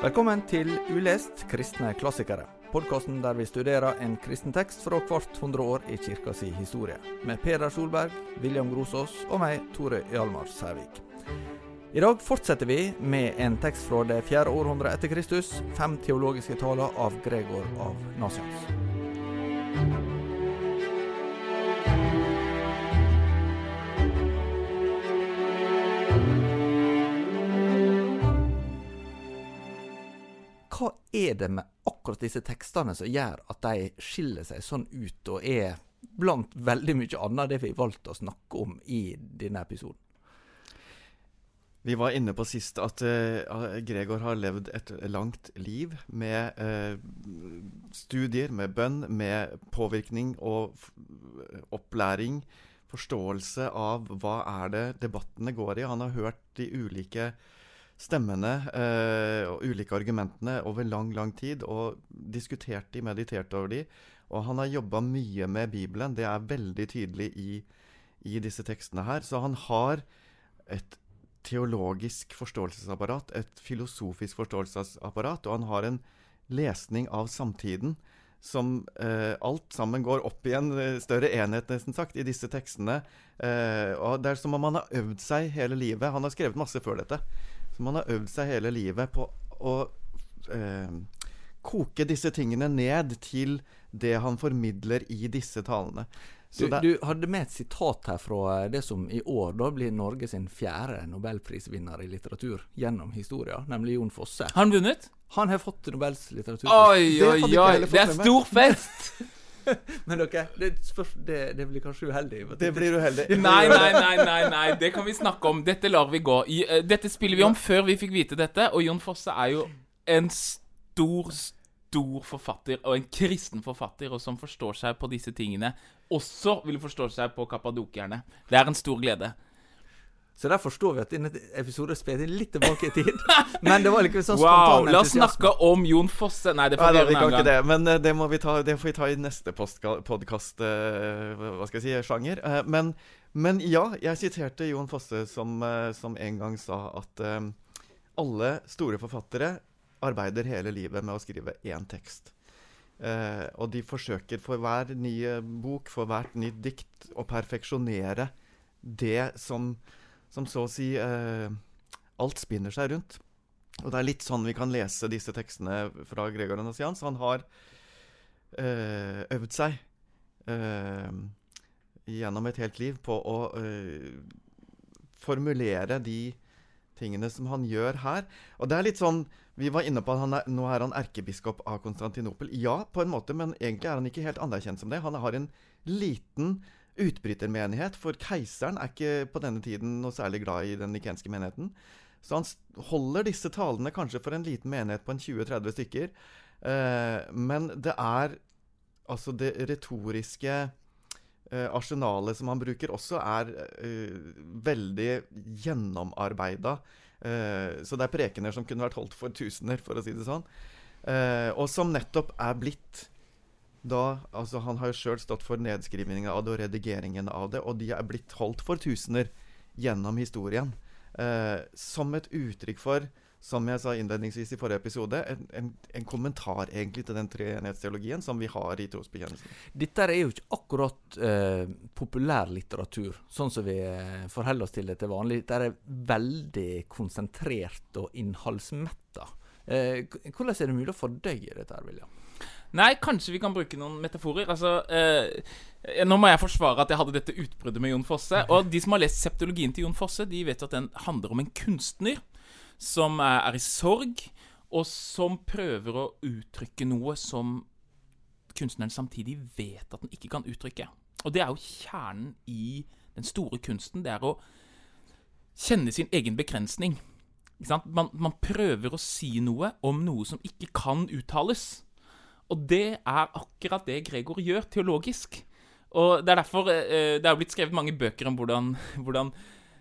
Velkommen til Ulest kristne klassikere. Podkasten der vi studerer en kristen tekst fra hvert hundre år i kirka si historie. Med Peder Solberg, William Grosås og meg, Tore Hjalmar Sævik. I dag fortsetter vi med en tekst fra det fjerde århundret etter Kristus. Fem teologiske taler av Gregor av Nasians. Det med akkurat disse tekstene som gjør at de skiller seg sånn ut, og er blant veldig mye annet det vi valgte å snakke om i denne episoden? Vi var inne på sist at uh, Gregor har levd et langt liv med uh, studier, med bønn, med påvirkning og opplæring. Forståelse av hva er det debattene går i. Han har hørt de ulike stemmene uh, og ulike argumentene over lang, lang tid og diskutert de, meditert over de. Og han har jobba mye med Bibelen. Det er veldig tydelig i, i disse tekstene her. Så han har et teologisk forståelsesapparat, et filosofisk forståelsesapparat, og han har en lesning av samtiden som eh, alt sammen går opp i en større enhet, nesten sagt, i disse tekstene. Eh, og Det er som om han har øvd seg hele livet. Han har skrevet masse før dette. Som han har øvd seg hele livet på å eh, koke disse tingene ned til det han formidler i disse talene. Du, du, hadde med et sitat her fra det som i år da blir Norge sin fjerde nobelprisvinner i litteratur gjennom historia, nemlig Jon Fosse. Har han vunnet? Han har fått Nobels litteraturpris. Oi, oi, oi! Det er stor fest! Men dere, det, det, det, blir kanskje uheldig? Det blir uheldig. nei, nei, nei, nei, nei, det kan vi snakke om. Dette lar vi gå. Dette spiller vi om før vi fikk vite dette, og Jon Fosse er jo en stor, stor stor forfatter, og en kristen forfatter, og som forstår seg på disse tingene, også vil forstå seg på kappadokerne. Det er en stor glede. Så der forstår vi at denne episoden spilte litt tilbake i tid. Men det var likevel sånn wow, La oss snakke om Jon Fosse. Nei, det får vi gjøre en annen gang. Men uh, det, må vi ta, det får vi ta i neste podkast, uh, hva skal jeg si, sjanger. Uh, men, men, ja, jeg siterte Jon Fosse som, som en gang sa at alle store forfattere arbeider hele livet med å skrive én tekst. Eh, og de forsøker for hver nye bok, for hvert nytt dikt, å perfeksjonere det som, som så å si eh, Alt spinner seg rundt. Og det er litt sånn vi kan lese disse tekstene fra Gregor Anasians. Han har eh, øvd seg eh, gjennom et helt liv på å eh, formulere de tingene som han gjør her. Og det er litt sånn vi var inne på at han er, nå er han erkebiskop av Konstantinopel. Ja, på en måte, men egentlig er han ikke helt anerkjent som det. Han har en liten utbrytermenighet, for keiseren er ikke på denne tiden noe særlig glad i den nikenske menigheten. Så han holder disse talene kanskje for en liten menighet på en 20-30 stykker. Eh, men det er altså det retoriske eh, arsenalet som han bruker, også er eh, veldig gjennomarbeida. Så det er prekener som kunne vært holdt for tusener, for å si det sånn. Og som nettopp er blitt da Altså, han har jo sjøl stått for nedskrivningen av det og redigeringen av det, og de er blitt holdt for tusener gjennom historien. Eh, som et uttrykk for som jeg sa innledningsvis i forrige episode, en, en, en kommentar egentlig til den treenighetsteologien som vi har i trosbekjennelsen. Dette er jo ikke akkurat eh, populærlitteratur, sånn som vi eh, forholder oss til det til vanlig. Dette er veldig konsentrert og innholdsmetta. Eh, hvordan er det mulig å fordøye dette, William? Nei, kanskje vi kan bruke noen metaforer. Altså, eh, Nå må jeg forsvare at jeg hadde dette utbruddet med Jon Fosse. Og de som har lest septologien til Jon Fosse, de vet at den handler om en kunstner som er i sorg, og som prøver å uttrykke noe som kunstneren samtidig vet at den ikke kan uttrykke. Og det er jo kjernen i den store kunsten. Det er å kjenne sin egen begrensning. Man, man, prøver å si noe om noe som ikke kan uttales. Og det er akkurat det Gregor gjør teologisk. Og Det er derfor eh, det er blitt skrevet mange bøker om hvordan, hvordan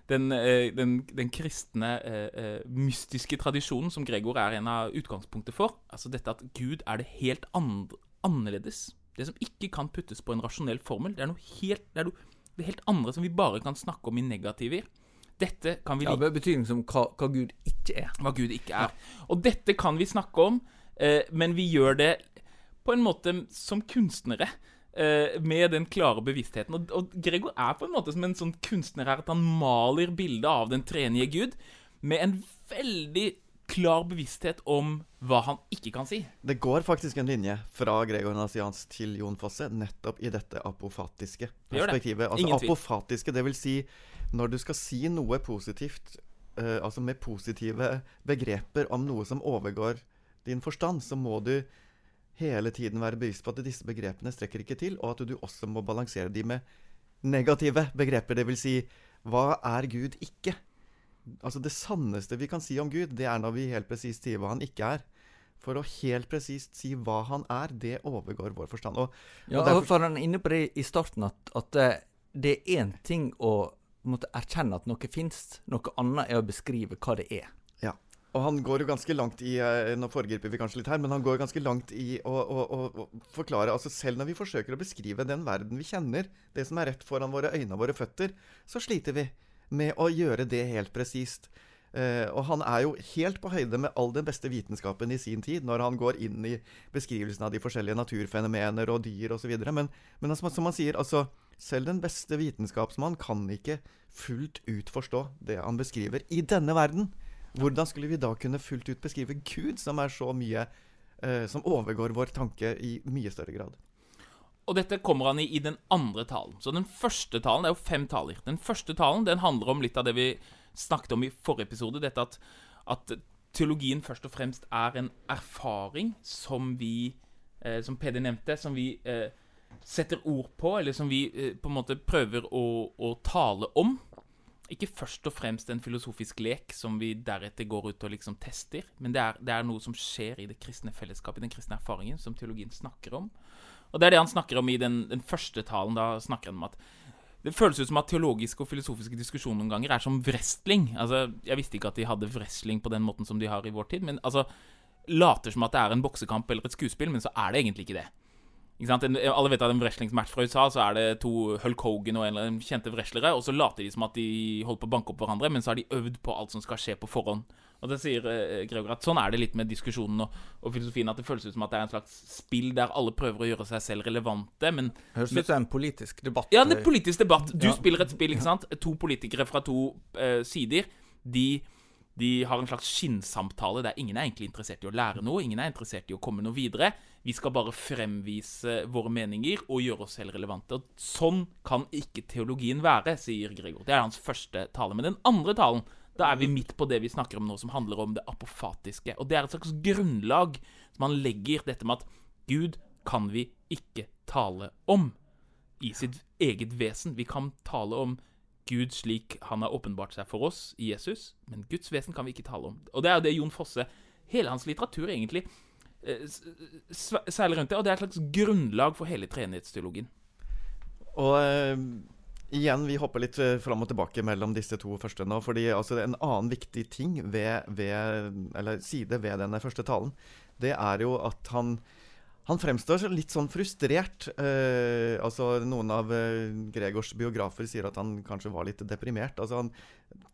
den, eh, den, den kristne, eh, mystiske tradisjonen som Gregor er en av utgangspunktet for. Altså dette at Gud er det helt annerledes. Det som ikke kan puttes på en rasjonell formel. Det er noe helt, det er noe, det helt andre som vi bare kan snakke om i negativer. Dette kan vi Ja, like med betydning som hva, hva Gud ikke er. hva Gud ikke er. Og dette kan vi snakke om, eh, men vi gjør det på en måte som kunstnere. Eh, med den klare bevisstheten. Og, Gregor er på en måte som en sånn kunstner her, at han maler bildet av den trenige Gud med en veldig klar bevissthet om hva han ikke kan si. Det går faktisk en linje fra Gregor Nazians til Jon Fosse nettopp i dette apofatiske Det det. perspektivet. Altså apofatiske, det vil si når du skal si noe positivt, uh, altså med positive begreper om noe som overgår din forstand, så må du hele tiden være bevisst på at disse begrepene strekker ikke til, og at du også må balansere de med negative begreper. Det vil si, hva er Gud ikke? Altså Det sanneste vi kan si om Gud, det er når vi helt presist sier hva han ikke er. For å helt presist si hva han er, det overgår vår forstand. Og, Ja, og derfor, for han er inne på det i starten, at, at eh, det er én ting å måtte erkjenne at noe fins, noe annet er å beskrive hva det er. Og han går jo ganske langt i eh, Nå foregriper vi kanskje litt her, men han går ganske langt i å, å, å forklare altså Selv når vi forsøker å beskrive den verden vi kjenner, det som er rett foran våre øyne og våre føtter, så sliter vi med å gjøre det helt presist. Uh, og han er jo helt på høyde med all den beste vitenskapen i sin tid, når han går inn i beskrivelsen av de forskjellige naturfenomener og dyr osv. Men, men altså, som han sier, altså selv den beste vitenskapsmann kan ikke fullt ut forstå det han beskriver i denne verden. Hvordan skulle vi da kunne fullt ut beskrive Gud, som er så mye eh, Som overgår vår tanke i mye større grad? Og dette kommer han i i den andre talen. Så den første talen Det er jo fem taler. Den første talen den handler om litt av det vi snakket om i forrige episode. Dette at, at teologien først og fremst er en erfaring som vi eh, Som Peder nevnte, som vi eh, setter ord på, eller som vi eh, på en måte prøver å, å tale om. Ikke først og fremst en filosofisk lek som vi deretter går ut og liksom tester, men det er, det er noe som skjer i det kristne fellesskapet, i den kristne erfaringen, som teologien snakker om. Og det er det han snakker om i den, den første talen. Da snakker han om at det føles ut som at teologiske og filosofiske diskusjoner noen ganger er som wrestling. Altså, Jeg visste ikke at de hadde wrestling på den måten som de har i vår tid, men altså Later som at det er en boksekamp eller et skuespill, men så er det egentlig ikke det. Ikke sant? Alle vet at en wrestlingsmatch fra USA, så er det to Hulk Hogan og en eller annen kjente wrestlere, og så later de som at de holder på å banke opp hverandre, men så har de øvd på alt som skal skje på forhånd. Og det sier eh, at sånn er det litt med diskusjonen og, og filosofien, at det føles ut som at det er en slags spill der alle prøver å gjøre seg selv relevante, men Høres ut som en politisk debatt. ja, det er politisk debatt. Du Ja. spiller et spill, ikke sant? To politikere fra to eh, sider. De, de har en slags skinnsamtale der ingen er egentlig interessert i å lære noe. Ingen er interessert i å komme noe videre. Vi skal bare fremvise våre meninger og gjøre oss selv relevante. Og sånn kan ikke teologien være, sier Gregor. Det er hans første tale. Men den andre talen, da er vi midt på det vi snakker om nå, som handler om det apofatiske. Og det er et slags grunnlag som han legger dette med at Gud kan vi ikke tale om i sitt eget vesen. Vi kan tale om Gud slik han har åpenbart seg for oss Jesus, men Guds vesen kan vi ikke tale om. Og det er jo det Jon Fosse Hele hans litteratur egentlig eh, s- s- seiler rundt det, og det er et slags grunnlag for hele treenighetsteologien. Og uh, igjen, vi hopper litt eh, fram og tilbake mellom disse to første nå. fordi altså, En annen viktig ting ved, ved, eller side ved denne første talen, det er jo at han han fremstår litt sånn frustrert. Eh, altså Noen av Gregors biografer sier at han kanskje var litt deprimert. Altså han,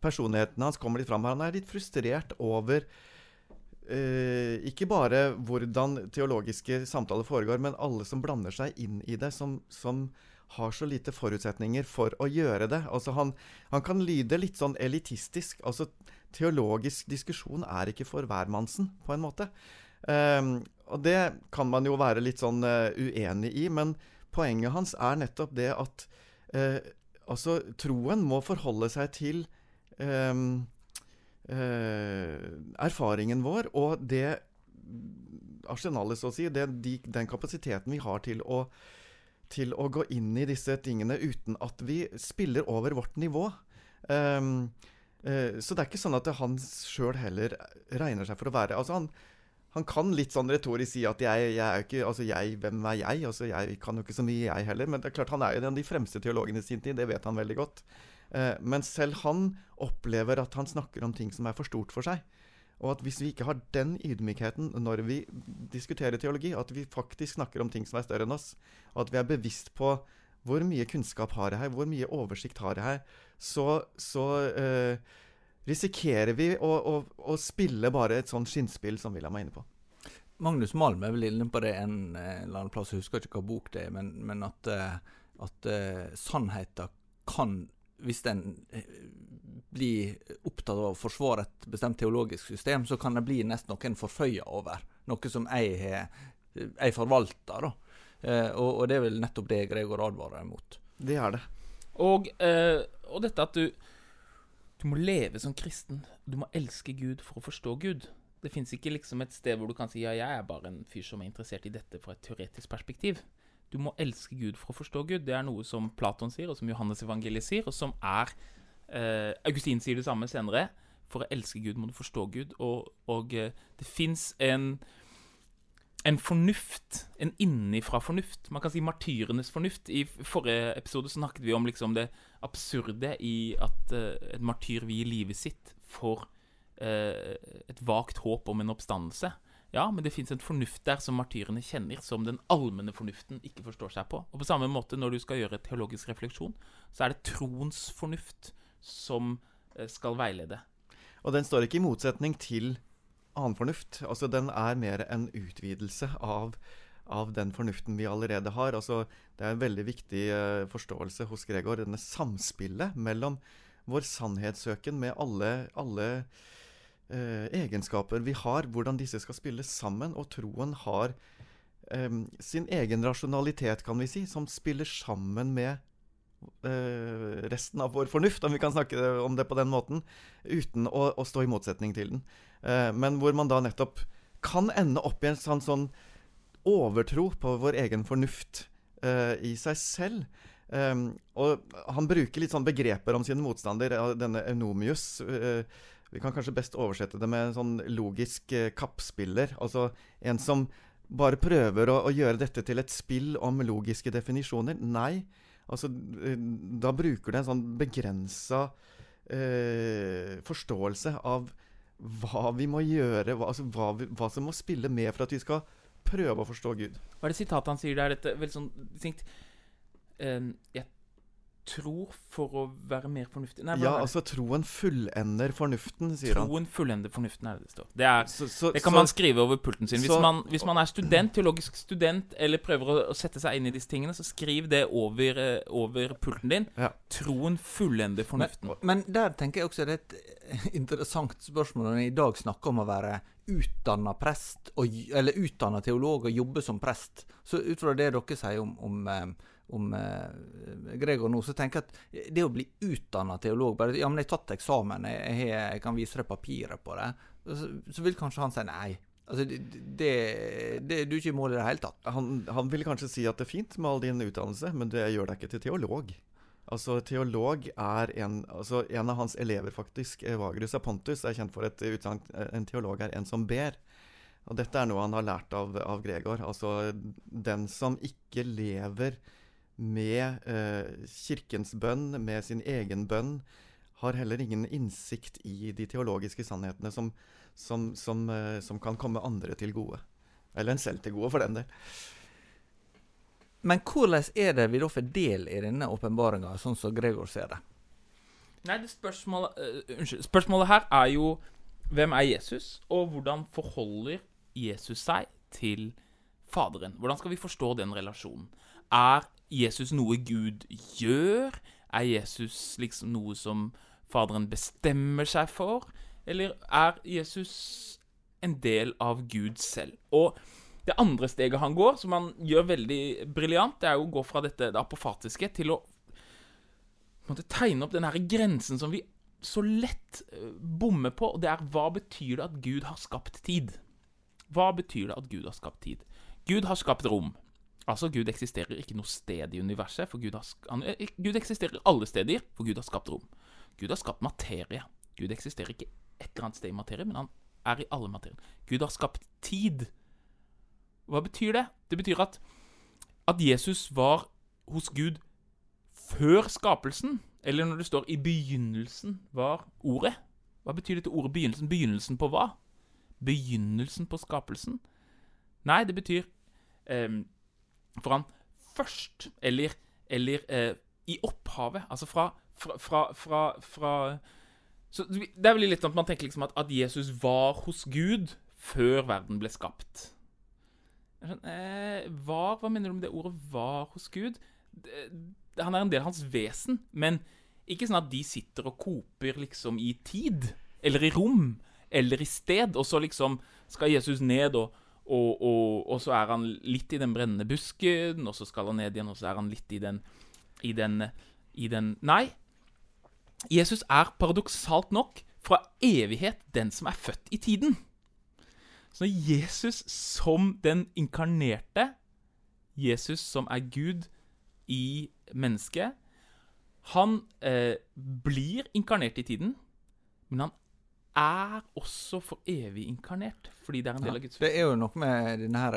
Personligheten hans kommer litt fram her. Han er litt frustrert over eh, ikke bare hvordan teologiske samtaler foregår, men alle som blander seg inn i det, som, som har så lite forutsetninger for å gjøre det. Altså han, han kan lyde litt sånn elitistisk. Altså Teologisk diskusjon er ikke for hvermannsen, på en måte. Uh, og det kan man jo være litt sånn uh, uenig i, men poenget hans er nettopp det at eh, altså troen må forholde seg til eh, erfaringen vår og det arsenalet, så å si, det, de, den kapasiteten vi har til å, til å gå inn i disse tingene uten at vi spiller over vårt nivå. Um, uh, så det er ikke sånn at han sjøl heller regner seg for å være Altså han, han kan litt sånn retorisk si at jeg, jeg er ikke Altså jeg, hvem er jeg? Altså jeg kan jo ikke så mye, jeg heller. Men det er klart han er jo en av de fremste teologene i sin tid, det vet han veldig godt. Eh, men selv han opplever at han snakker om ting som er for stort for seg. Og at hvis vi ikke har den ydmykheten når vi diskuterer teologi, at vi faktisk snakker om ting som er større enn oss, og at vi er bevisst på hvor mye kunnskap har jeg her, hvor mye oversikt har jeg her, så, så eh, risikerer vi å, å, å, spille bare et sånt skinnspill som William er inne på. Magnus Malm er vel inne på det en, eller annen plass, jeg husker ikke hva bok det er, men, men at, eh, at uh, sannheten kan hvis en blir opptatt av å forsvare et bestemt teologisk system, så kan det bli nesten noe en forføyer over. Noe som jeg, jeg forvalter. da. Eh, og, og, det er vel nettopp det Gregor advarer mot. Det er det. Og, eh, og dette at du, du må leve som kristen. Du må elske Gud for å forstå Gud. Det fins ikke liksom et sted hvor du kan si ja, jeg er bare en fyr som er interessert i dette fra et teoretisk perspektiv. Du må elske Gud for å forstå Gud. Det er noe som Platon sier, og som Johannes evangeliet sier, og som er eh, Augustin sier det samme senere. For å elske Gud må du forstå Gud. Og, og eh, det fins en en fornuft, en innifra fornuft. Man kan si martyrenes fornuft. I forrige episode snakket vi om liksom det absurde i at uh, et martyr vil gi livet sitt for uh, et vagt håp om en oppstandelse. Ja, men det fins en fornuft der som martyrene kjenner, som den allmenne fornuften ikke forstår seg på. Og på samme måte, når du skal gjøre teologisk refleksjon, så er det troens fornuft som uh, skal veilede. Og den står ikke i motsetning til annen fornuft. Altså, den er mer en utvidelse av, av den fornuften vi allerede har. Altså, det er en veldig viktig uh, forståelse hos Gregor, denne samspillet mellom vår sannhetssøken med alle, alle uh, egenskaper vi har, hvordan disse skal spille sammen. Og troen har eh, sin egen rasjonalitet, kan vi si, som spiller sammen med eh, resten av vår fornuft, om vi kan snakke om det på den måten, uten å, å stå i motsetning til den. Eh, men hvor man da nettopp kan ende opp i en sånn, sånn overtro på vår egen fornuft uh, i seg selv. Um, og han bruker litt sånn begreper om sine motstander, denne Eunomius. Uh, vi kan kanskje best oversette det med en sånn logisk uh, kappspiller. Altså en som bare prøver å, å, gjøre dette til et spill om logiske definisjoner. Nei. Altså, da bruker du en sånn begrensa forståelse av hva vi må gjøre, hva, altså, hva, vi, hva, som må spille med for at vi skal prøve å forstå Gud. Hva er det sitatet han sier der? Dette veldig sånn distinkt um, Jeg tror for å være mer fornuftig Nei, Ja, altså troen fullender fornuften, sier han. Troen fullender fornuften, er det det står. Det, er, så, så, det kan så, man skrive over pulten sin. Hvis, man, hvis, man, er student, teologisk student, eller prøver å, å, sette seg inn i disse tingene, så skriv det over, eh, over pulten din. Ja. Troen fullender fornuften. Men, men, der tenker jeg også det er et interessant spørsmål når vi i dag snakker om å være utdanna prest, og, eller utdanna teolog og jobbe som prest. Så ut fra det dere sier om, om eh, om eh, Gregor nå, så tenker jeg at det å bli utdanna teolog bare, Ja, men jeg har tatt eksamen, jeg, jeg, jeg kan vise deg papiret på det. Så, så, vil kanskje han si nei. Altså, det, det, det, Du er ikke i mål i det hele tatt. Han, han vil kanskje si at det er fint med all din utdannelse, men det gjør deg ikke til teolog. Altså, teolog er en altså En av hans elever, faktisk, Vagerus av Pontus, er kjent for et utsagn En teolog er en som ber. Og dette er noe han har lært av, av Gregor. Altså, den som ikke lever med eh, kirkens bønn, med sin egen bønn, har heller ingen innsikt i de teologiske sannhetene som, som, som, eh, som kan komme andre til gode. Eller en selv til gode, for den del. Men hvordan er det vi da får del i denne åpenbaringa, sånn som Gregor ser det? Nei, det spørsmålet, uh, Unnskyld. Spørsmålet her er jo hvem er Jesus, og hvordan forholder Jesus seg til Faderen? Hvordan skal vi forstå den relasjonen? Er Jesus noe Gud gjør? Er Jesus liksom noe som Faderen bestemmer seg for? Eller er Jesus en del av Gud selv? Og det andre steget han går, som han gjør veldig briljant, det er å gå fra dette det apofatiske til å måtte tegne opp den her grensen som vi så lett eh, bommer på, og det er hva betyr det at Gud har skapt tid? Hva betyr det at Gud har skapt tid? Gud har skapt rom. Altså, Gud eksisterer ikke noe sted i universet, for Gud, har, han, eh, Gud eksisterer alle steder, for Gud har skapt rom. Gud har skapt materie. Gud eksisterer ikke et eller annet sted i materie, men han er i alle materier. Gud har skapt tid. Hva betyr det? Det betyr at, at Jesus var hos Gud før skapelsen. Eller når det står 'i begynnelsen var ordet'. Hva betyr dette ordet 'begynnelsen'? Begynnelsen på hva? Begynnelsen på skapelsen? Nei, det betyr um, for han først, eller eller eh, i opphavet. Altså fra fra, fra, fra, fra Så Det er vel litt sånn at man tenker liksom at, at Jesus var hos Gud før verden ble skapt. Sånn, eh, var, Hva mener du med det ordet 'var hos Gud'? Det, han er en del av hans vesen, men ikke sånn at de sitter og koper liksom i tid, eller i rom, eller i sted, og så liksom skal Jesus ned, og, og, og, og så er han litt i den brennende busken, og så skal han ned igjen, og så er han litt i den, i den, i den Nei. Jesus er paradoksalt nok fra evighet den som er født i tiden. Så Jesus som den inkarnerte, Jesus som er Gud i mennesket, han eh, blir inkarnert i tiden, men han er også for evig inkarnert, fordi det er en del Ja, av Guds det er jo noe med denne her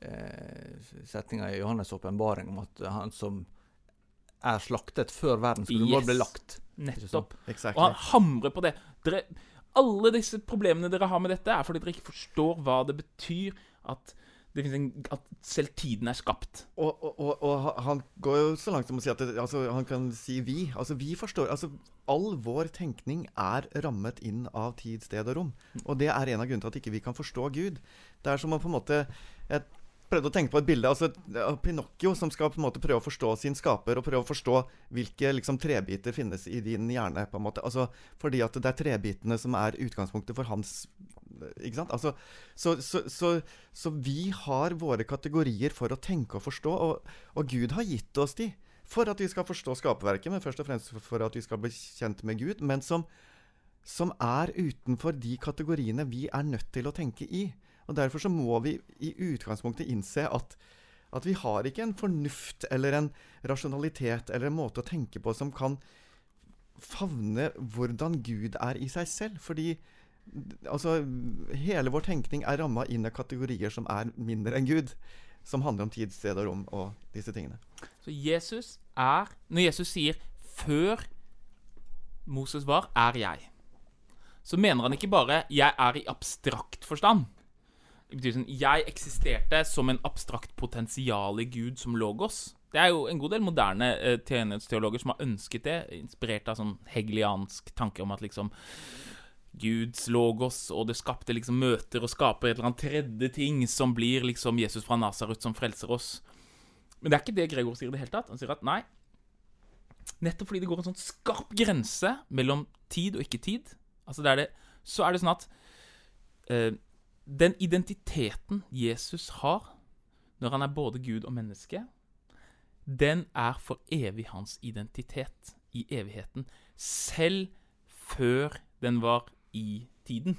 eh, setninga i Johannes' åpenbaring om at han som er slaktet før verdens grunnvoll Yes. ble lagt. Nettopp. Exactly. Og han hamrer på det. Dere, alle disse problemene dere har med dette, er fordi dere ikke forstår hva det betyr at, det en, at selv tiden er skapt. Og, og, og, han går jo så langt som å si at det, altså, han kan si vi. Altså vi forstår altså All vår tenkning er rammet inn av tid, sted og rom. Og det er en av grunnene til at ikke vi kan forstå Gud. Det er som å på en måte Jeg prøvde å tenke på et bilde altså Pinocchio som skal på en måte prøve å forstå sin skaper, og prøve å forstå hvilke liksom, trebiter finnes i din hjerne. på en måte Altså Fordi at det er trebitene som er utgangspunktet for hans ikke sant? Altså, så, så, så, så vi har våre kategorier for å tenke og forstå, og, og Gud har gitt oss de for at vi skal forstå skaperverket, men først og fremst for at vi skal bli kjent med Gud, men som, som er utenfor de kategoriene vi er nødt til å tenke i. Og Derfor så må vi i utgangspunktet innse at, at vi har ikke en fornuft eller en rasjonalitet eller en måte å tenke på som kan favne hvordan Gud er i seg selv. Fordi altså, hele vår tenkning er ramma inn av kategorier som er mindre enn Gud. Som handler om tid, sted og rom og disse tingene. Så Jesus er Når Jesus sier 'før Moses var, er jeg', så mener han ikke bare 'jeg er i abstrakt forstand'. Betyr sånn 'jeg eksisterte som en abstrakt potensial i Gud som logos'. Det er jo en god del moderne uh, teologer som har ønsket det, inspirert av sånn hegeliansk tanke om at liksom Guds logos, og det skapte liksom møter og skaper et eller annet tredje ting som blir liksom Jesus fra Nasarut som frelser oss. Men det er ikke det Gregor sier i det hele tatt. Han sier at nei, nettopp fordi det går en sånn skarp grense mellom tid og ikke-tid, altså det er det, så er det sånn at eh, den identiteten Jesus har når han er både Gud og menneske, den er for evig hans identitet i evigheten, selv før den var i tiden.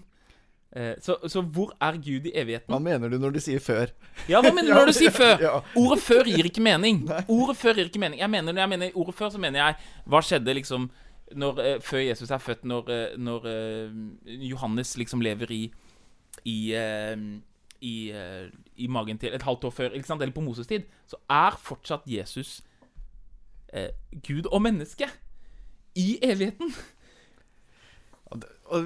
Eh, så, så hvor er Gud i evigheten? Hva mener du når du sier 'før'? Ja, hva mener du når du sier før? Ordet før gir ikke mening. Ordet før gir ikke mening. Jeg mener, når jeg mener ordet før, så mener jeg Hva skjedde liksom når, eh, før Jesus er født, når, eh, når Johannes liksom lever i i, eh, i, eh, i magen til Et halvt år før, eller på Moses' tid, så er fortsatt Jesus eh, Gud og menneske i evigheten.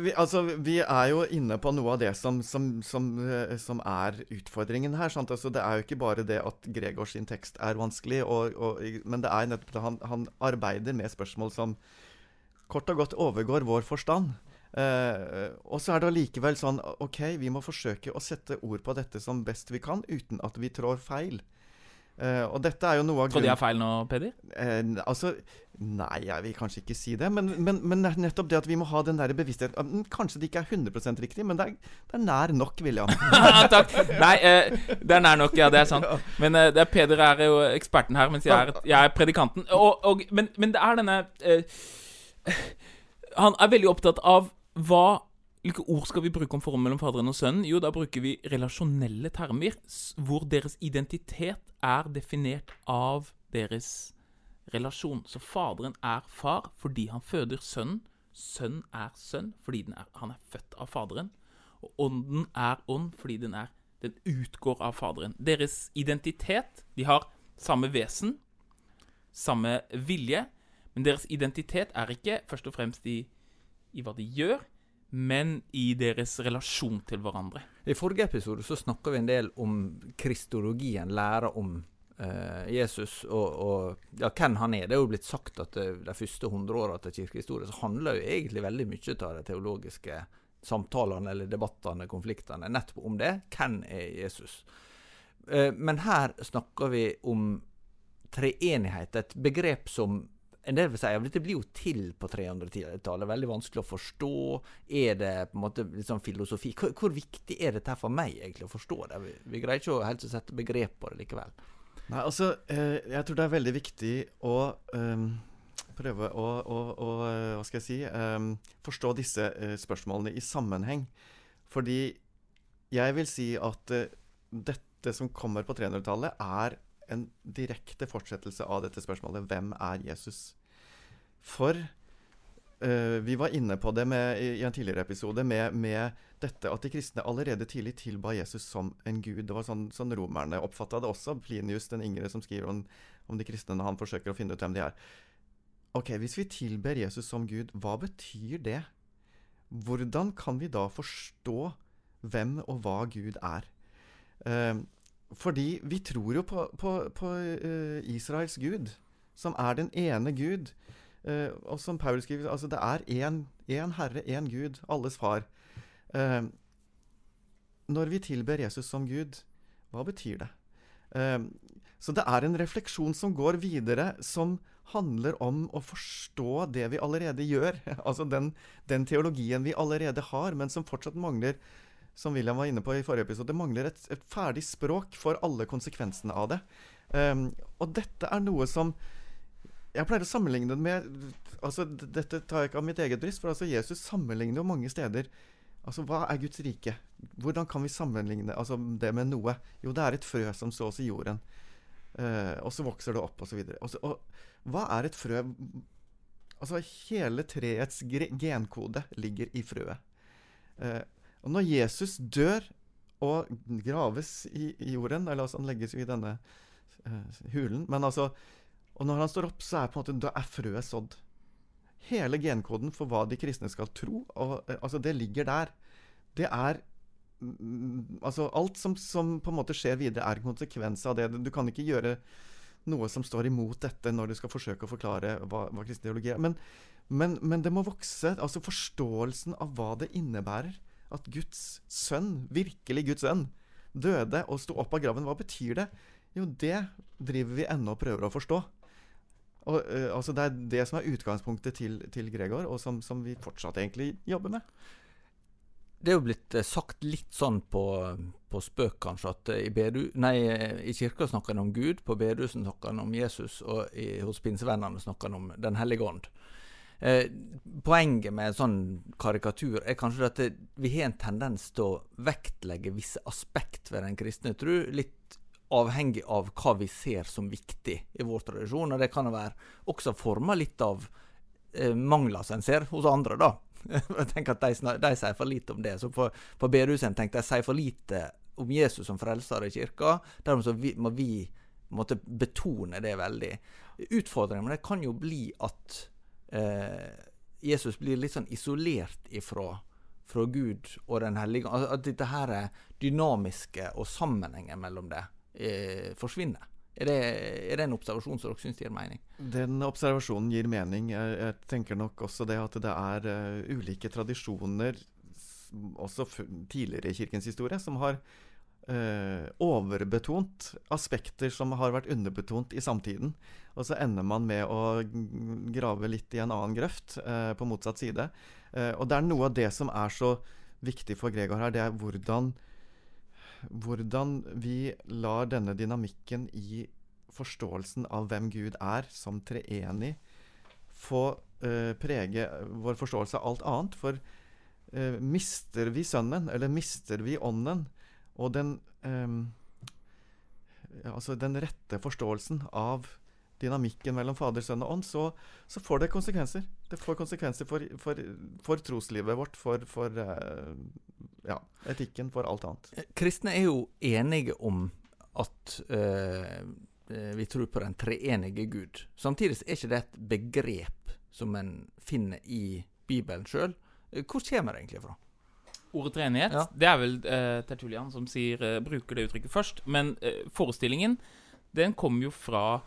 Vi, altså, vi er jo inne på noe av det som, som, som, eh, som er utfordringen her. Altså, det er jo ikke bare det at Gregors sin tekst er vanskelig, og, og, men det er nettopp det han, han arbeider med spørsmål som kort og godt overgår vår forstand. Eh, og så er det allikevel sånn OK, vi må forsøke å sette ord på dette som best vi kan, uten at vi trår feil. Uh, og dette er jo noe av grunnen Trodde de er feil nå, Peder? Uh, altså Nei, jeg vil kanskje ikke si det. Men, men, men nettopp det at vi må ha den der bevisstheten mm, Kanskje det ikke er 100% riktig, men det er, det er nær nok, William. Takk. Nei, uh, det er nær nok, ja. Det er sant. Men det er Peder er jo eksperten her, mens jeg er, jeg er predikanten. Og, og, men, men det er denne Han er veldig opptatt av hva Hvilke ord skal vi bruke om forholdet mellom Faderen og Sønnen? Jo, da bruker vi relasjonelle termer, hvor deres identitet er definert av deres relasjon. Så Faderen er far fordi han føder Sønnen. Sønnen er sønn fordi er, han er født av Faderen. Og ånden er ånd fordi den, er, den utgår av Faderen. Deres identitet De har samme vesen, samme vilje, men deres identitet er ikke først og fremst i, i hva de gjør, men i deres relasjon til hverandre. I forrige episode så snakka vi en del om kristologien, læra om eh, Jesus og, og ja, hvem han er. Det er jo blitt sagt at det, de første hundre åra til kirkehistorie så handler jo egentlig veldig mye av de teologiske samtalene eller debattene, konfliktene, nettopp om det. Hvem er Jesus? Eh, men her snakker vi om treenighet, et begrep som en del vil si at dette blir jo til på 300-tallet. Veldig vanskelig å forstå. Er det på en måte sånn filosofi? Hvor, hvor, viktig er dette for meg egentlig å forstå det? Vi, vi greier ikke å helt å sette begrep på det likevel. Nei, altså, eh, jeg tror det er veldig viktig å um, prøve å, å, å, hva skal jeg si, um, forstå disse uh, spørsmålene i sammenheng. Fordi jeg vil si at uh, dette som kommer på 300-tallet, er en direkte fortsettelse av dette spørsmålet hvem er Jesus? For uh, vi var inne på det med, i, en tidligere episode med, med, dette at de kristne allerede tidlig tilba Jesus som en gud. Det var sånn, sånn romerne oppfatta det også. Plinius den yngre som skriver om, om, de kristne når han forsøker å finne ut hvem de er. Ok, Hvis vi tilber Jesus som Gud, hva betyr det? Hvordan kan vi da forstå hvem og hva Gud er? Uh, fordi vi tror jo på, på, på uh, Israels gud, som er den ene Gud. Uh, og som Paul skriver, altså det er én Herre, én Gud, alles far. Uh, når vi tilber Jesus som Gud, hva betyr det? så det er en refleksjon som går videre, som handler om å forstå det vi allerede gjør. altså den, den teologien vi allerede har, men som fortsatt mangler som William var inne på i forrige episode, det mangler et, et ferdig språk for alle konsekvensene av det. Um, og dette er noe som Jeg pleier å sammenligne det med altså Dette tar jeg ikke av mitt eget bryst, for altså Jesus sammenligner jo mange steder. Altså, Hva er Guds rike? Hvordan kan vi sammenligne altså, det med noe? Jo, det er et frø som sås i jorden. Uh, og så vokser det opp, osv. Og, så og hva er et frø? Altså, hele treets genkode ligger i frøet. Uh, og når Jesus dør og graves i, i jorden, eller altså han legges jo i denne uh, hulen men altså, Og når han står opp, så er på en måte, da er frøet sådd. Hele genkoden for hva de kristne skal tro, og, uh, altså det ligger der. Det er mm, Altså, alt som, som, på en måte skjer videre, er en konsekvens av det. Du kan ikke gjøre noe som står imot dette når du skal forsøke å forklare hva, hva kristen teologi er. Men, men, men, det må vokse. Altså forståelsen av hva det innebærer at Guds sønn, virkelig Guds sønn, døde og sto opp av graven. Hva betyr det? Jo, det driver vi ennå og prøver å forstå. Og, uh, altså det er det som er utgangspunktet til, til Gregor, og som, som, vi fortsatt egentlig jobber med. Det er jo blitt uh, sagt litt sånn på, på spøk, kanskje, at uh, i, bedu, nei, i kirka snakker en om Gud, på bedehuset snakker en om Jesus, og i, hos pinsevennene snakker en om Den hellige ånd. Eh, poenget med en sånn karikatur er kanskje at det, vi har en tendens til å vektlegge visse aspekt ved den kristne tro, litt avhengig av hva vi ser som viktig i vår tradisjon. Og det kan være også forma litt av eh, mangler som en ser hos andre, da. Jeg tenker at de, de, sier for lite om det. Så på, på bedehuset tenkte jeg de sier for lite om Jesus som frelser i kirka. Dermed så vi, må vi måtte betone det veldig. Utfordringen med det kan jo bli at eh, Jesus blir litt sånn isolert ifra fra Gud og Den hellige altså At dette her dynamiske og sammenhengen mellom det eh, forsvinner. Er det, er det, en observasjon som dere syns gir mening? Den observasjonen gir mening. Jeg, jeg tenker nok også det at det er uh, ulike tradisjoner, også tidligere i kirkens historie, som har uh, overbetont aspekter som har vært underbetont i samtiden. Og så ender man med å grave litt i en annen grøft uh, på motsatt side. Uh, og det er noe av det som er så viktig for Gregor her, det er hvordan, hvordan vi lar denne dynamikken i forståelsen av hvem Gud er som treenig, få prege vår forståelse av alt annet. For mister vi Sønnen, eller mister vi Ånden, og den eh, Altså den rette forståelsen av dynamikken mellom Fader, Sønn og Ånd, så, så, får det konsekvenser. Det får konsekvenser for, for, for troslivet vårt, for, for eh, ja, etikken, for alt annet. Eh, kristne er jo enige om at eh, vi tror på den treenige Gud. Samtidig er ikke det et begrep som en finner i Bibelen sjøl. Hvor kommer det egentlig fra? Ordet treenighet. Ja. Det er vel eh, Tertulian som sier, eh, bruker det uttrykket først. Men eh, forestillingen den kommer jo fra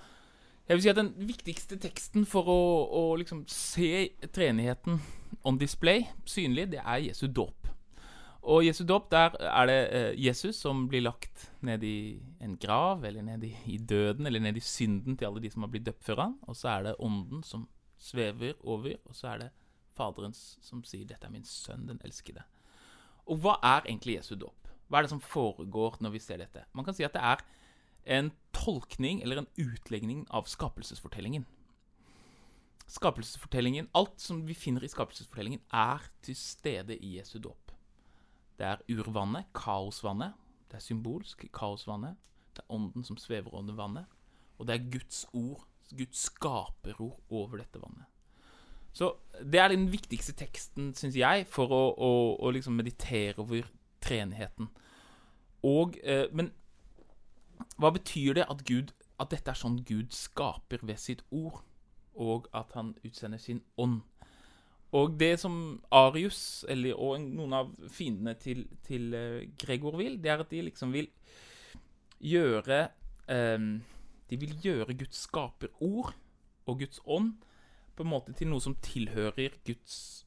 Jeg vil si at den viktigste teksten for å, å liksom se treenigheten on display, synlig, det er Jesu dåp. Og Jesu dåp, der er det eh, Jesus som blir lagt ned i en grav, eller ned i, i døden, eller ned i synden til alle de som har blitt døpt før han. Og så er det ånden som svever over, og så er det Faderens som sier 'Dette er min sønn, den elskede'. Og hva er egentlig Jesu dåp? Hva er det som foregår når vi ser dette? Man kan si at det er en tolkning eller en utlegning av skapelsesfortellingen. Skapelsesfortellingen, Alt som vi finner i skapelsesfortellingen, er til stede i Jesu dåp. Det er urvannet, kaosvannet. Det er symbolsk, kaosvannet. Det er ånden som svever under vannet. Og det er Guds ord, Guds skaperord over dette vannet. Så det er den viktigste teksten, syns jeg, for å, å, å liksom meditere over treenigheten. Og, eh, men hva betyr det at, Gud, at dette er sånn Gud skaper ved sitt ord, og at han utsender sin ånd? Og det som Arius eller, og noen av fiendene til, til uh, Gregor vil, det er at de liksom vil gjøre eh, De vil gjøre Guds skaperord og Guds ånd på en måte til noe som tilhører Guds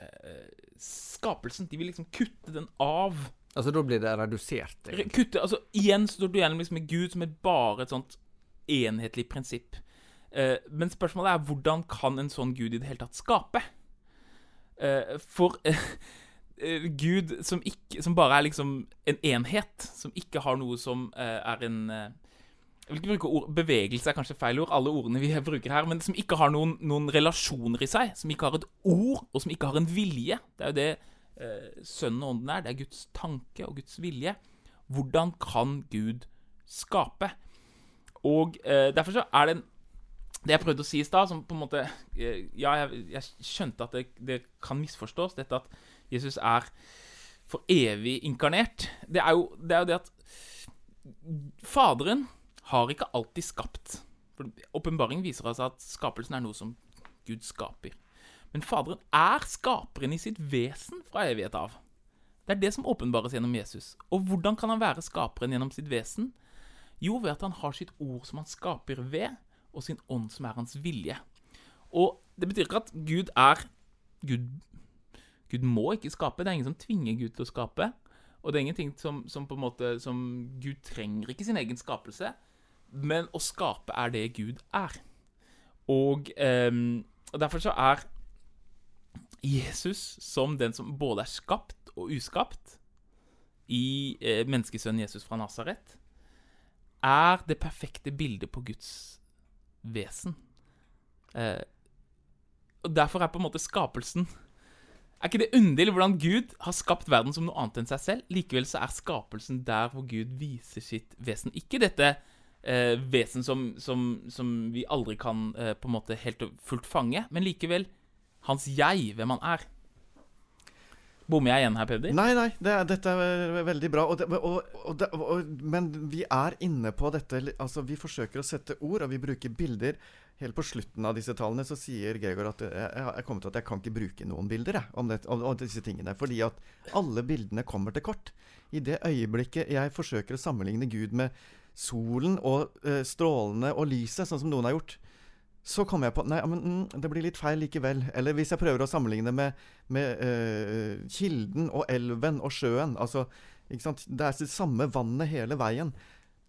uh, skapelsen. De vil liksom kutte den av Altså da blir det redusert? Egentlig. Kutte, altså Igjen står du igjen liksom med Gud som er bare et sånt enhetlig prinsipp. Eh, men spørsmålet er hvordan kan en sånn Gud i det hele tatt skape? Eh, for eh, Gud som, ikke, som bare er liksom en enhet, som ikke har noe som eh, er en eh, jeg vil ikke bruke ord, Bevegelse er kanskje feil ord, alle ordene vi bruker her, men som ikke har noen, noen relasjoner i seg. Som ikke har et ord, og som ikke har en vilje. Det er jo det eh, Sønnen og Ånden er. Det er Guds tanke og Guds vilje. Hvordan kan Gud skape? Og eh, Derfor så er det en det jeg prøvde å si i stad, som på en måte eh, Ja, jeg, jeg skjønte at det, det, kan misforstås, dette at Jesus er for evig inkarnert. Det er jo det, er jo det at Faderen har ikke alltid skapt. For Åpenbaringen viser oss at skapelsen er noe som Gud skaper. Men Faderen er skaperen i sitt vesen fra evighet av. Det er det som åpenbares gjennom Jesus. Og hvordan kan han være skaperen gjennom sitt vesen? Jo, ved at han har sitt ord som han skaper ved, og sin ånd som er hans vilje. Og det betyr ikke at Gud er Gud, Gud må ikke skape. Det er ingen som tvinger Gud til å skape. Og det er ingenting som, som på en måte Gud trenger ikke sin egen skapelse. Men å skape er det Gud er. Og, eh, derfor så er Jesus som den som både er skapt og uskapt i eh, menneskesønnen Jesus fra Nasaret, er det perfekte bildet på Guds vesen. Eh, og Derfor er på en måte skapelsen Er ikke det underlig hvordan Gud har skapt verden som noe annet enn seg selv? Likevel så er skapelsen der hvor Gud viser sitt vesen. Ikke dette eh, vesen som, som, som, vi aldri kan eh, på en måte helt og fullt fange, men likevel hans jeg, hvem han er. Bommer jeg igjen her, Peder? Nei, nei, det, dette er veldig bra. Og det, og, og, men vi er inne på dette Altså, vi forsøker å sette ord, og vi bruker bilder. Helt på slutten av disse tallene så sier Gregor at jeg, jeg kommer til at jeg kan ikke bruke noen bilder jeg, om, det, om, om, disse tingene. Fordi at alle bildene kommer til kort. I det øyeblikket jeg forsøker å sammenligne Gud med solen og uh, strålene og lyset, sånn som noen har gjort, så kommer jeg på Nei, men mm, det blir litt feil likevel. Eller hvis jeg prøver å sammenligne med, med uh, kilden og elven og sjøen. Altså, ikke sant? Det er det samme vannet hele veien.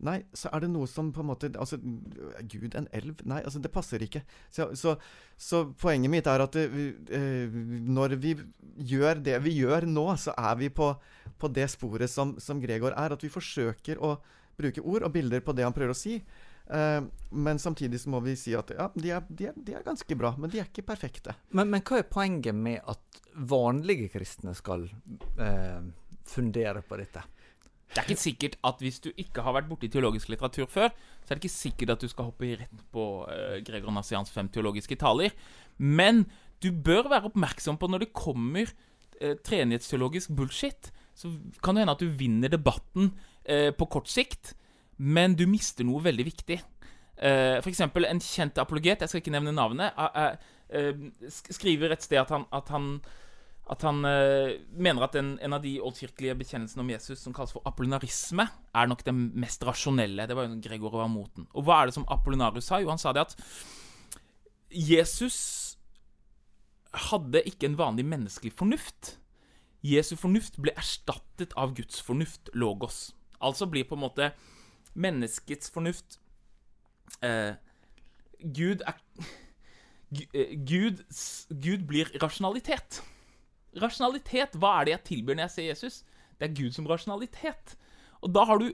Nei, så er det noe som på en måte Altså, Gud, en elv? Nei, altså, det passer ikke. Så, så, så poenget mitt er at det, uh, når vi gjør det vi gjør nå, så er vi på, på det sporet som, som Gregor er. At vi forsøker å bruke ord og bilder på det han prøver å si. Uh, men samtidig så må vi si at ja, de er, de, er, de er, ganske bra, men de er ikke perfekte. Men, men hva er poenget med at vanlige kristne skal uh, fundere på dette? Det er ikke sikkert at hvis du ikke har vært borti teologisk litteratur før, så er det ikke sikkert at du skal hoppe rett på uh, Gregor Nassians fem teologiske taler. Men du bør være oppmerksom på når det kommer uh, treenighetsteologisk bullshit, så kan det hende at du vinner debatten på kort sikt men du mister noe veldig viktig. For eksempel en kjent apologet, jeg skal ikke nevne navnet, uh, uh, skriver et sted at han, at han, at han eh, mener at en, en av de oldkirkelige bekjennelsene om Jesus som kalles for apollinarisme, er nok den mest rasjonelle. Det var jo Gregor var mot den. Og hva er det som Apollonarius sa? Jo, han sa det at Jesus hadde ikke en vanlig menneskelig fornuft. Jesu fornuft ble erstattet av Guds fornuft, logos. Altså blir på en måte menneskets fornuft eh, Gud er eh, Gud, Gud blir rasjonalitet. Rasjonalitet, hva er det jeg tilbyr når jeg ser Jesus? Det er Gud som rasjonalitet. Og da har du,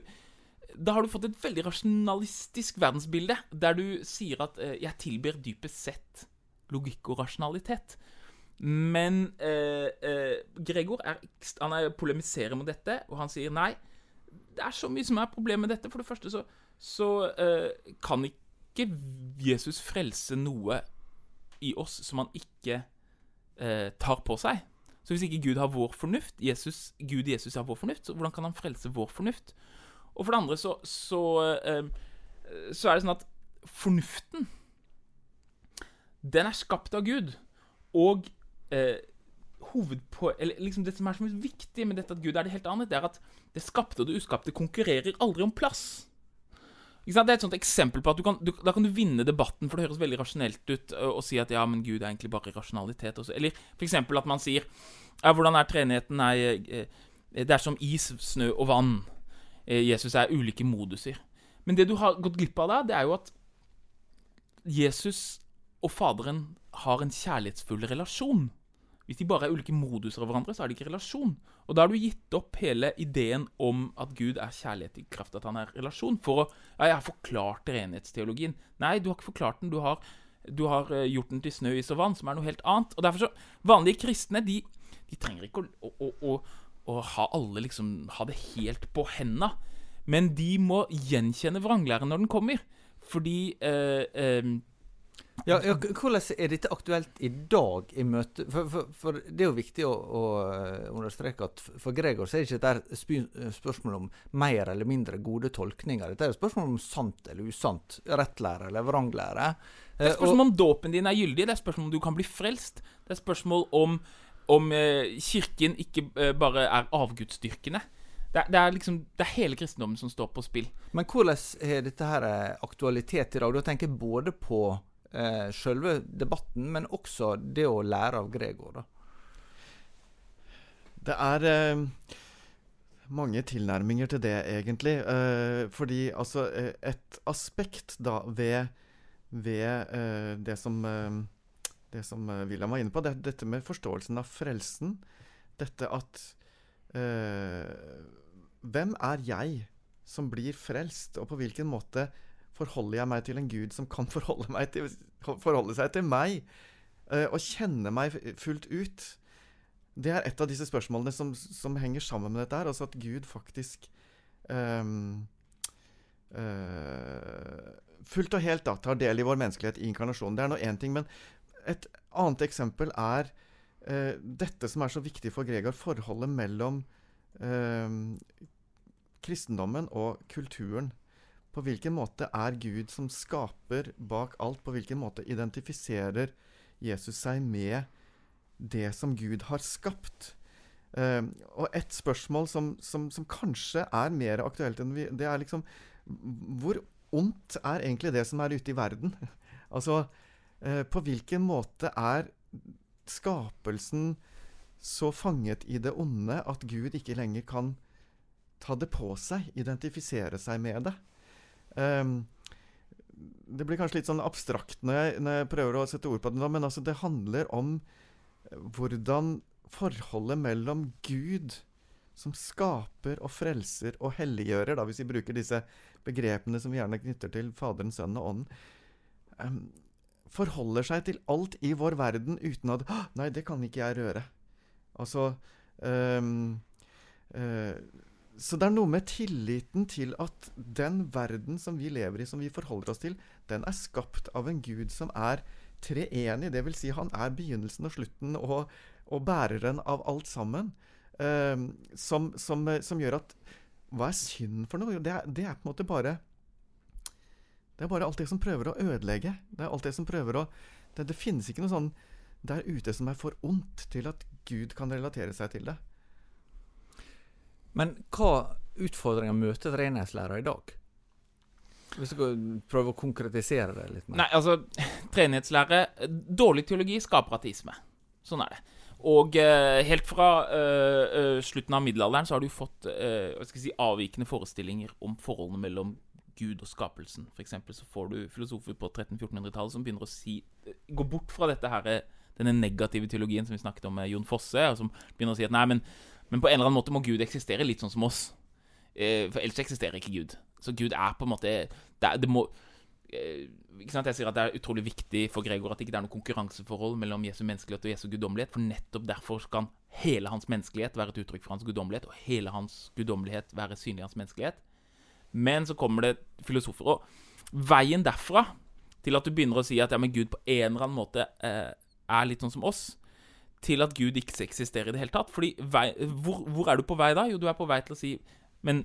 da har du fått et veldig rasjonalistisk verdensbilde, der du sier at eh, jeg tilbyr dypest sett logikk og rasjonalitet. Men eh, eh, Gregor er, er polemiserer mot dette, og han sier nei. Det er så mye som er problemet med dette. For det første så, så uh, kan ikke Jesus frelse noe i oss som han ikke uh, tar på seg. Så hvis ikke Gud har vår fornuft, Jesus, Gud Jesus har vår fornuft, så hvordan kan han frelse vår fornuft? Og for det andre så, så, uh, så er det sånn at fornuften Den er skapt av Gud. Og eh, hovedpå... Eller liksom det som er så viktig med dette at Gud er det helt annet, det er at det skapte og det uskapte konkurrerer aldri om plass. Det er et sånt eksempel på at du kan, du, Da kan du vinne debatten, for det høres veldig rasjonelt ut å si at ja, men Gud er egentlig bare rasjonalitet. Også. Eller f.eks. at man sier ja, hvordan er treenigheten? Nei, det er som is, snø og vann. Eh, Jesus er ulike moduser. Men det du har gått glipp av da, det er jo at Jesus og Faderen har en kjærlighetsfull relasjon. Hvis de bare er ulike moduser av hverandre, så er det ikke relasjon. Og da har du gitt opp hele ideen om at Gud er kjærlighet i kraft at han er relasjon. For å Ja, jeg har forklart renhetsteologien. Nei, du har ikke forklart den. Du har, du har uh, gjort den til snø, is og vann, som er noe helt annet. Og derfor så Vanlige kristne, de, de trenger ikke å, å, å, å, ha alle liksom Ha det helt på henda. Men de må gjenkjenne vranglæren når den kommer. Fordi eh, uh, ja, ja, Hvordan er dette aktuelt i dag i møte For, for, for det er jo viktig å, å, eh, understreke at for Gregor så er det ikke et spørsmål om mer eller mindre gode tolkninger. Dette er et spørsmål om sant eller usant, rettlære eller vranglære. Det er spørsmål om dåpen din er gyldig, det er spørsmål om du kan bli frelst. Det er spørsmål om, om eh, Kirken ikke eh, bare er avgudsdyrkende. Det, det, er liksom, det er hele kristendommen som står på spill. Men hvordan har dette her aktualitet i dag? Da tenker jeg både på eh, selve debatten, men også det å lære av Gregor. da. Det er eh, mange tilnærminger til det, egentlig. Eh, fordi altså eh, Et aspekt da ved, ved eh, det som eh, det som William var inne på, det, dette med forståelsen av frelsen. Dette at Hvem er jeg som blir frelst, og på hvilken måte Forholder jeg meg til en gud som kan forholde, til, forholde seg til meg, uh, og kjenne meg fullt ut? Det er et av disse spørsmålene som, som henger sammen med dette her. Altså at Gud faktisk um, uh, fullt og helt da, tar del i vår menneskelighet i inkarnasjonen. Det er nå én ting. Men et annet eksempel er uh, dette som er så viktig for Gregor, forholdet mellom kristendommen og kulturen. På hvilken måte er Gud som skaper bak alt? På hvilken måte identifiserer Jesus seg med det som Gud har skapt? Uh, og et spørsmål som, som, som, kanskje er mer aktuelt enn vi Det er liksom Hvor ondt er egentlig det som er ute i verden? altså, uh, på hvilken måte er skapelsen så fanget i det onde at Gud ikke lenger kan ta det på seg, identifisere seg med det? Um, det blir kanskje litt sånn abstrakt når jeg, når jeg, prøver å sette ord på det nå, men altså det handler om eh, hvordan forholdet mellom Gud, som skaper og frelser og helliggjører, da, hvis vi bruker disse begrepene som vi gjerne knytter til Faderen, Sønnen og Ånden, um, forholder seg til alt i vår verden uten at Nei, det kan ikke jeg røre. Altså um, uh, så det er noe med tilliten til at den verden som vi lever i, som vi forholder oss til, den er skapt av en gud som er treenig. Det vil si, han er begynnelsen og slutten og, og bæreren av alt sammen. Uh, som, som, som, gjør at Hva er synd for noe? Det er, det er, på en måte bare Det er bare alt det som prøver å ødelegge. Det er alt det som prøver å Det, det finnes ikke noe sånn der ute som er for ondt til at Gud kan relatere seg til det. Men hva utfordringer møter treningslærere i dag? Hvis du skal prøve å konkretisere det litt mer. Nei, altså Treenighetslære Dårlig teologi skaper ateisme. Sånn er det. Og eh, helt fra eh, eh, slutten av middelalderen så har du fått eh, si, avvikende forestillinger om forholdene mellom Gud og skapelsen. For eksempel så får du filosofer på 1300-1400-tallet som begynner å si eh, Gå bort fra dette her, eh, denne negative teologien som vi snakket om med Jon Fosse, og som begynner å si at nei, men, men på en eller annen måte må Gud eksistere litt sånn som oss. Eh, for ellers eksisterer ikke Gud. Så Gud er på en måte Det, det må eh, ikke sant? Jeg sier at Det er utrolig viktig for Gregor at det ikke er noe konkurranseforhold mellom Jesu menneskelighet og Jesu guddommelighet. For nettopp derfor kan hele hans menneskelighet være et uttrykk for hans guddommelighet, og hele hans guddommelighet være synlig i hans menneskelighet. Men så kommer det filosofer. Og veien derfra til at du begynner å si at ja, men Gud på en eller annen måte eh, er litt sånn som oss, til at Gud ikke eksisterer i det hele tatt. Fordi vei, hvor, hvor er du på vei da? Jo, du er på vei til å si Men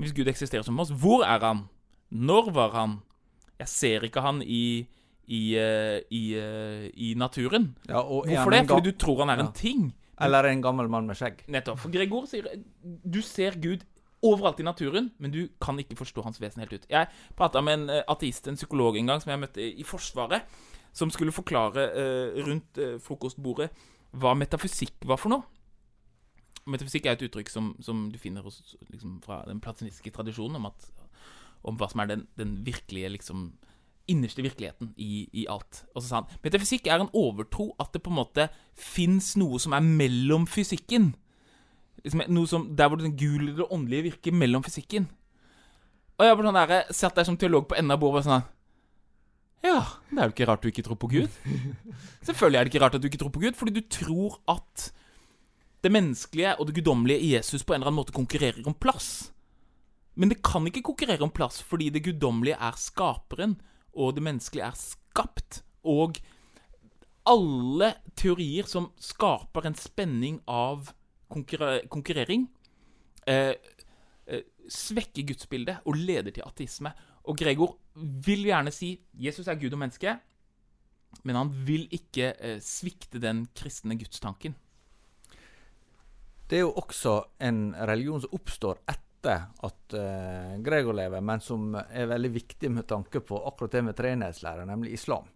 hvis Gud eksisterer som oss, hvor er han? Når var han? Jeg ser ikke han i i, eh, i, eh, i naturen. Ja, og Hvorfor det? Fordi du tror han er Ja. en ting. Eller en gammel mann med skjegg. Nettopp. For Gregor sier du ser Gud overalt i naturen, men du kan ikke forstå hans vesen helt ut. Jeg prata med en eh, ateist, en psykolog, en gang som jeg møtte i Forsvaret, som skulle forklare uh, rundt uh, frokostbordet hva metafysikk var for noe. Metafysikk er et uttrykk som, som du finner hos, liksom, fra den platonistiske tradisjonen, om, at, om hva som er den, den virkelige liksom, innerste virkeligheten i, i alt. Og så sa han metafysikk er en overtro at det på en måte fins noe som er mellom fysikken. Liksom, noe som, der hvor den gule det åndelige virker mellom fysikken. Og jeg bare sånn der, satt der som teolog på enden av bordet og sånn Ja, det er jo ikke rart du ikke tror på Gud. Selvfølgelig er det ikke rart at du ikke tror på Gud, fordi du tror at det menneskelige og det guddommelige i Jesus på en eller annen måte konkurrerer om plass. Men det kan ikke konkurrere om plass, fordi det guddommelige er skaperen, og det menneskelige er skapt. Og alle teorier som skaper en spenning av konkurre konkurrering, eh, eh, svekker gudsbildet og leder til ateisme. Og Gregor vil gjerne si Jesus er Gud og menneske, men han vil ikke eh, svikte den kristne gudstanken. Det er jo også en religion som oppstår etter at eh, Gregor lever, men som er veldig viktig med tanke på akkurat det med treenighetslære, nemlig islam.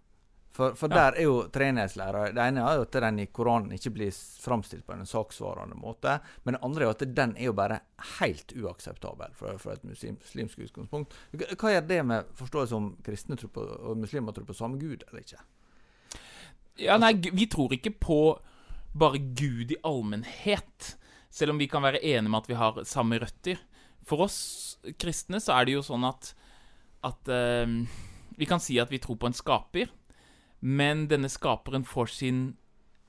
For, for Ja. der er jo treningslæra Det ene er jo at den i Koranen ikke blir framstilt på en saksvarende måte. Men det andre er jo at den er jo bare helt uakseptabel fra, fra et muslim, muslimsk utgangspunkt. Hva gjør det med forståelse om kristne tror på, og muslimer tror på samme gud eller ikke? Ja, nei, vi tror ikke på bare Gud i allmennhet, selv om vi kan være enige med at vi har samme røtter. For oss kristne så er det jo sånn at, at eh, vi kan si at vi tror på en skaper, men denne skaperen får sin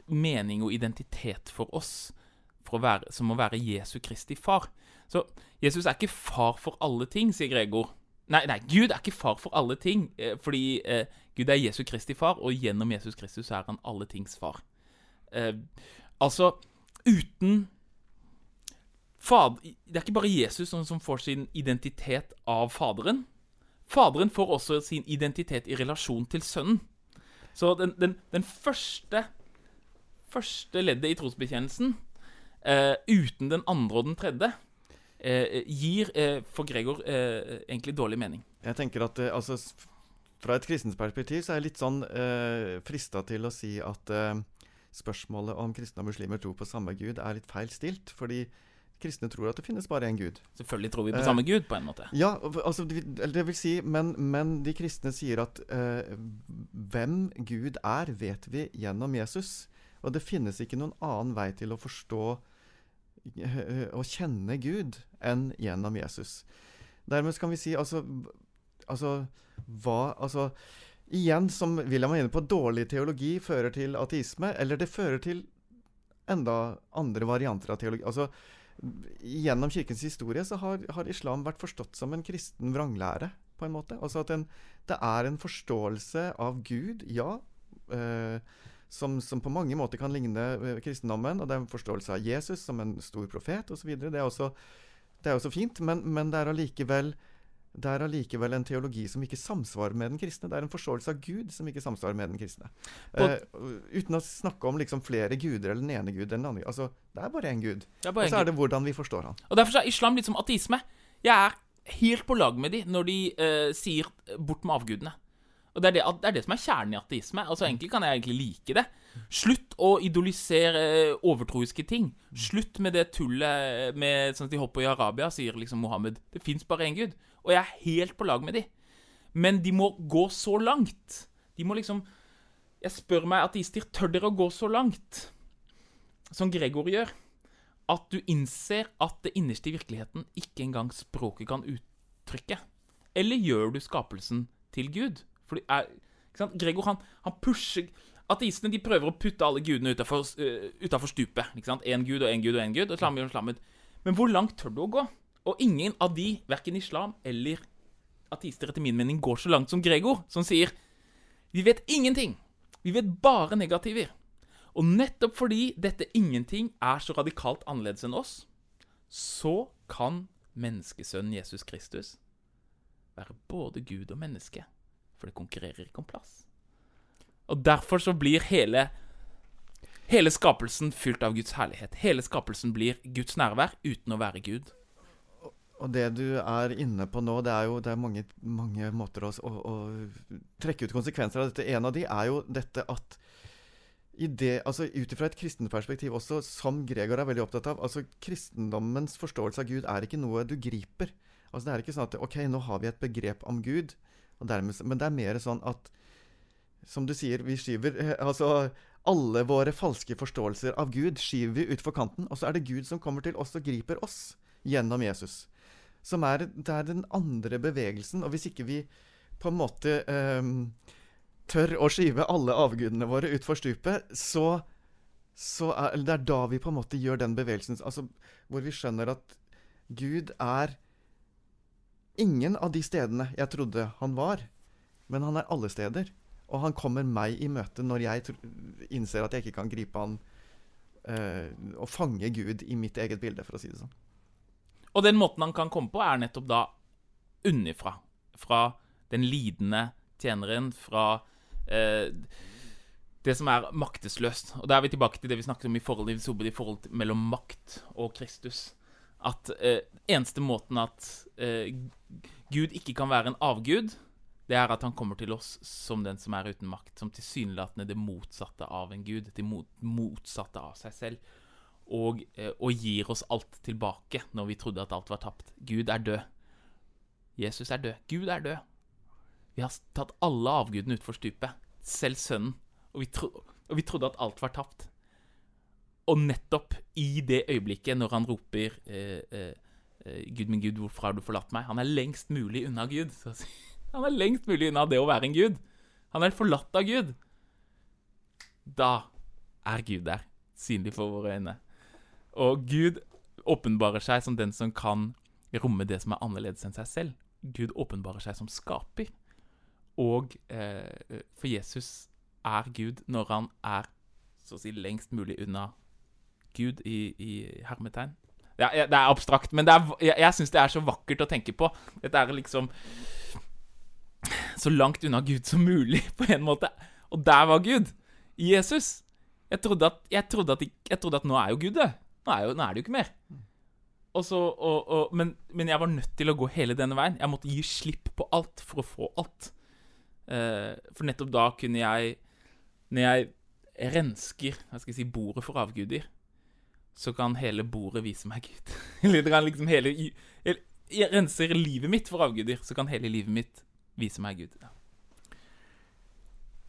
mening og identitet for oss for å være, som å være Jesu Kristi far. Så Jesus er ikke far for alle ting, sier Gregor. Nei, nei, Gud er ikke far for alle ting, eh, fordi eh, Gud er Jesu Kristi far, og gjennom Jesus Kristus er han alle tings far. Eh, altså, uten fad, Det er ikke bare Jesus som, som får sin identitet av Faderen. Faderen får også sin identitet i relasjon til Sønnen. Så den, den, den første, første leddet i trosbekjennelsen, eh, uten den andre og den tredje, eh, gir eh, for Gregor eh, egentlig dårlig mening. Jeg tenker at eh, altså, Fra et kristent perspektiv så er jeg litt sånn eh, frista til å si at eh, spørsmålet om kristne og muslimer tror på samme gud, er litt feil stilt. Fordi kristne tror at det finnes bare én gud. Selvfølgelig tror vi på Eh, samme Gud, på en måte. Ja, altså, det vil- si, men, men de kristne sier at eh, hvem Gud er, vet vi gjennom Jesus. Og det finnes ikke noen annen vei til å forstå eh, og kjenne Gud enn gjennom Jesus. Dermed kan vi si altså, altså hva Altså igjen, som William var inne på, dårlig teologi fører til ateisme, eller det fører til enda andre varianter av teologi. Altså Gjennom kirkens historie så har, har islam vært forstått som en kristen vranglære, på en måte. Altså at en, det er en forståelse av Gud, ja, eh, som, som på mange måter kan ligne eh, kristendommen. Og det er en forståelse av Jesus som en stor profet osv. Det, er det er også fint, men, men det er allikevel det er allikevel en teologi som ikke samsvarer med den kristne. Det er en forståelse av Gud som ikke samsvarer med den kristne. Eh, uten å snakke om liksom flere guder eller den ene gud eller den andre. Altså, det er bare én gud. Og så er det hvordan vi forstår han. Og Derfor er islam litt som ateisme. Jeg er helt på lag med de når de eh, sier eh, 'bort med avgudene'. Og det er det, det er det som er kjernen i ateisme. Altså Egentlig kan jeg egentlig like det. Slutt å idolisere eh, overtroiske ting. Slutt med det tullet med sånn at de hopper i Arabia, sier liksom Mohammed. Det fins bare én gud. Og jeg er helt på lag med de. Men de må gå så langt. De må liksom Jeg spør meg, ateister, tør dere å gå så langt som Gregor gjør? At du innser at det innerste i virkeligheten ikke engang språket kan uttrykke? Eller gjør du skapelsen til Gud? Fordi er? Gregor han, han pusher Ateistene de prøver å putte alle gudene utafor stupet. ikke? Én gud og én gud og én gud. og slammet, slammet. Men hvor langt tør du å gå? Og ingen av de, verken islam eller ateister etter min mening, går så langt som Gregor, som sier Vi vet ingenting. Vi vet bare negativer. Og nettopp fordi dette ingenting er så radikalt annerledes enn oss, så kan menneskesønnen Jesus Kristus være både Gud og menneske. For det konkurrerer ikke om plass. Og derfor så blir hele Hele skapelsen fylt av Guds herlighet. Hele skapelsen blir Guds nærvær uten å være Gud. Og det du er inne på nå, det er jo det er mange, mange måter å, å, å trekke ut konsekvenser av dette. En av de er jo dette at det, altså Ut ifra et kristent perspektiv også, som Gregor er veldig opptatt av altså Kristendommens forståelse av Gud er ikke noe du griper. Altså Det er ikke sånn at ok, nå har vi et begrep om Gud, dermed, men det er mer sånn at Som du sier, vi skyver eh, altså alle våre falske forståelser av Gud skyver vi utfor kanten, og så er det Gud som kommer til oss og griper oss gjennom Jesus. Som er, det er den andre bevegelsen. Og hvis ikke vi på en måte ehm, tør å skyve alle avgudene våre utfor stupet, så, så er det er da vi på en måte gjør den bevegelsen altså, hvor vi skjønner at Gud er ingen av de stedene jeg trodde han var, men han er alle steder. Og han kommer meg i møte når jeg innser at jeg ikke kan gripe han eh, og fange Gud i mitt eget bilde, for å si det sånn. Og den måten han kan komme på, er nettopp da unnifra. Fra den lidende tjeneren, fra eh, det som er maktesløst. Og da er vi tilbake til det vi snakket om i forhold, i forhold mellom makt og Kristus. At eh, eneste måten at eh, Gud ikke kan være en avgud, det er at han kommer til oss som den som er uten makt. Som tilsynelatende det motsatte av en gud. Det motsatte av seg selv. Og, eh, og gir oss alt tilbake når vi trodde at alt var tapt. Gud er død. Jesus er død. Gud er død. Vi har tatt alle avgudene utfor stupet. Selv sønnen. Og vi, tro, og vi trodde at alt var tapt. Og nettopp i det øyeblikket når han roper eh, eh, eh, Gud min Gud, hvorfor har du forlatt meg? Han er lengst mulig unna Gud. Han er lengst mulig unna det å være en Gud. Han er forlatt av Gud. Da er Gud der, synlig for våre øyne. Og Gud åpenbarer seg som den som kan romme det som er annerledes enn seg selv. Gud åpenbarer seg som skaper. Og eh, for Jesus er Gud når han er så å si lengst mulig unna Gud i, i hermetegn. Ja, ja, det er abstrakt, men det er, jeg, jeg syns det er så vakkert å tenke på. Dette er liksom så langt unna Gud som mulig, på en måte. Og der var Gud. Jesus. Jeg trodde at, jeg trodde at, jeg trodde at nå er jo Gud død. Nå er, jo, nå er det jo ikke mer. Og så, og, og, men, men jeg var nødt til å gå hele denne veien. Jeg måtte gi slipp på alt for å få alt. Uh, for nettopp da kunne jeg Når jeg rensker hva skal jeg si, bordet for avguder, så kan hele bordet vise meg Gud. Eller liksom hele Jeg renser livet mitt for avguder, så kan hele livet mitt vise meg Gud. Ja.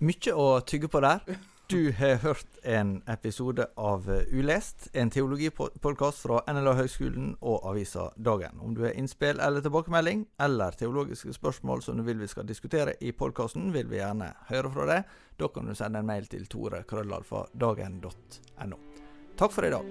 Mye å tygge på der. Du har hørt en episode av eh, Ulest, en teologipodkast fra NLA Høgskolen og avisa Dagen. Om du har innspill eller tilbakemelding, eller teologiske spørsmål som du vil vi skal diskutere i podkasten, vil vi gjerne høre fra deg. Da kan du sende en mail til tore.krøllalfa.dagen.no. Takk for i dag.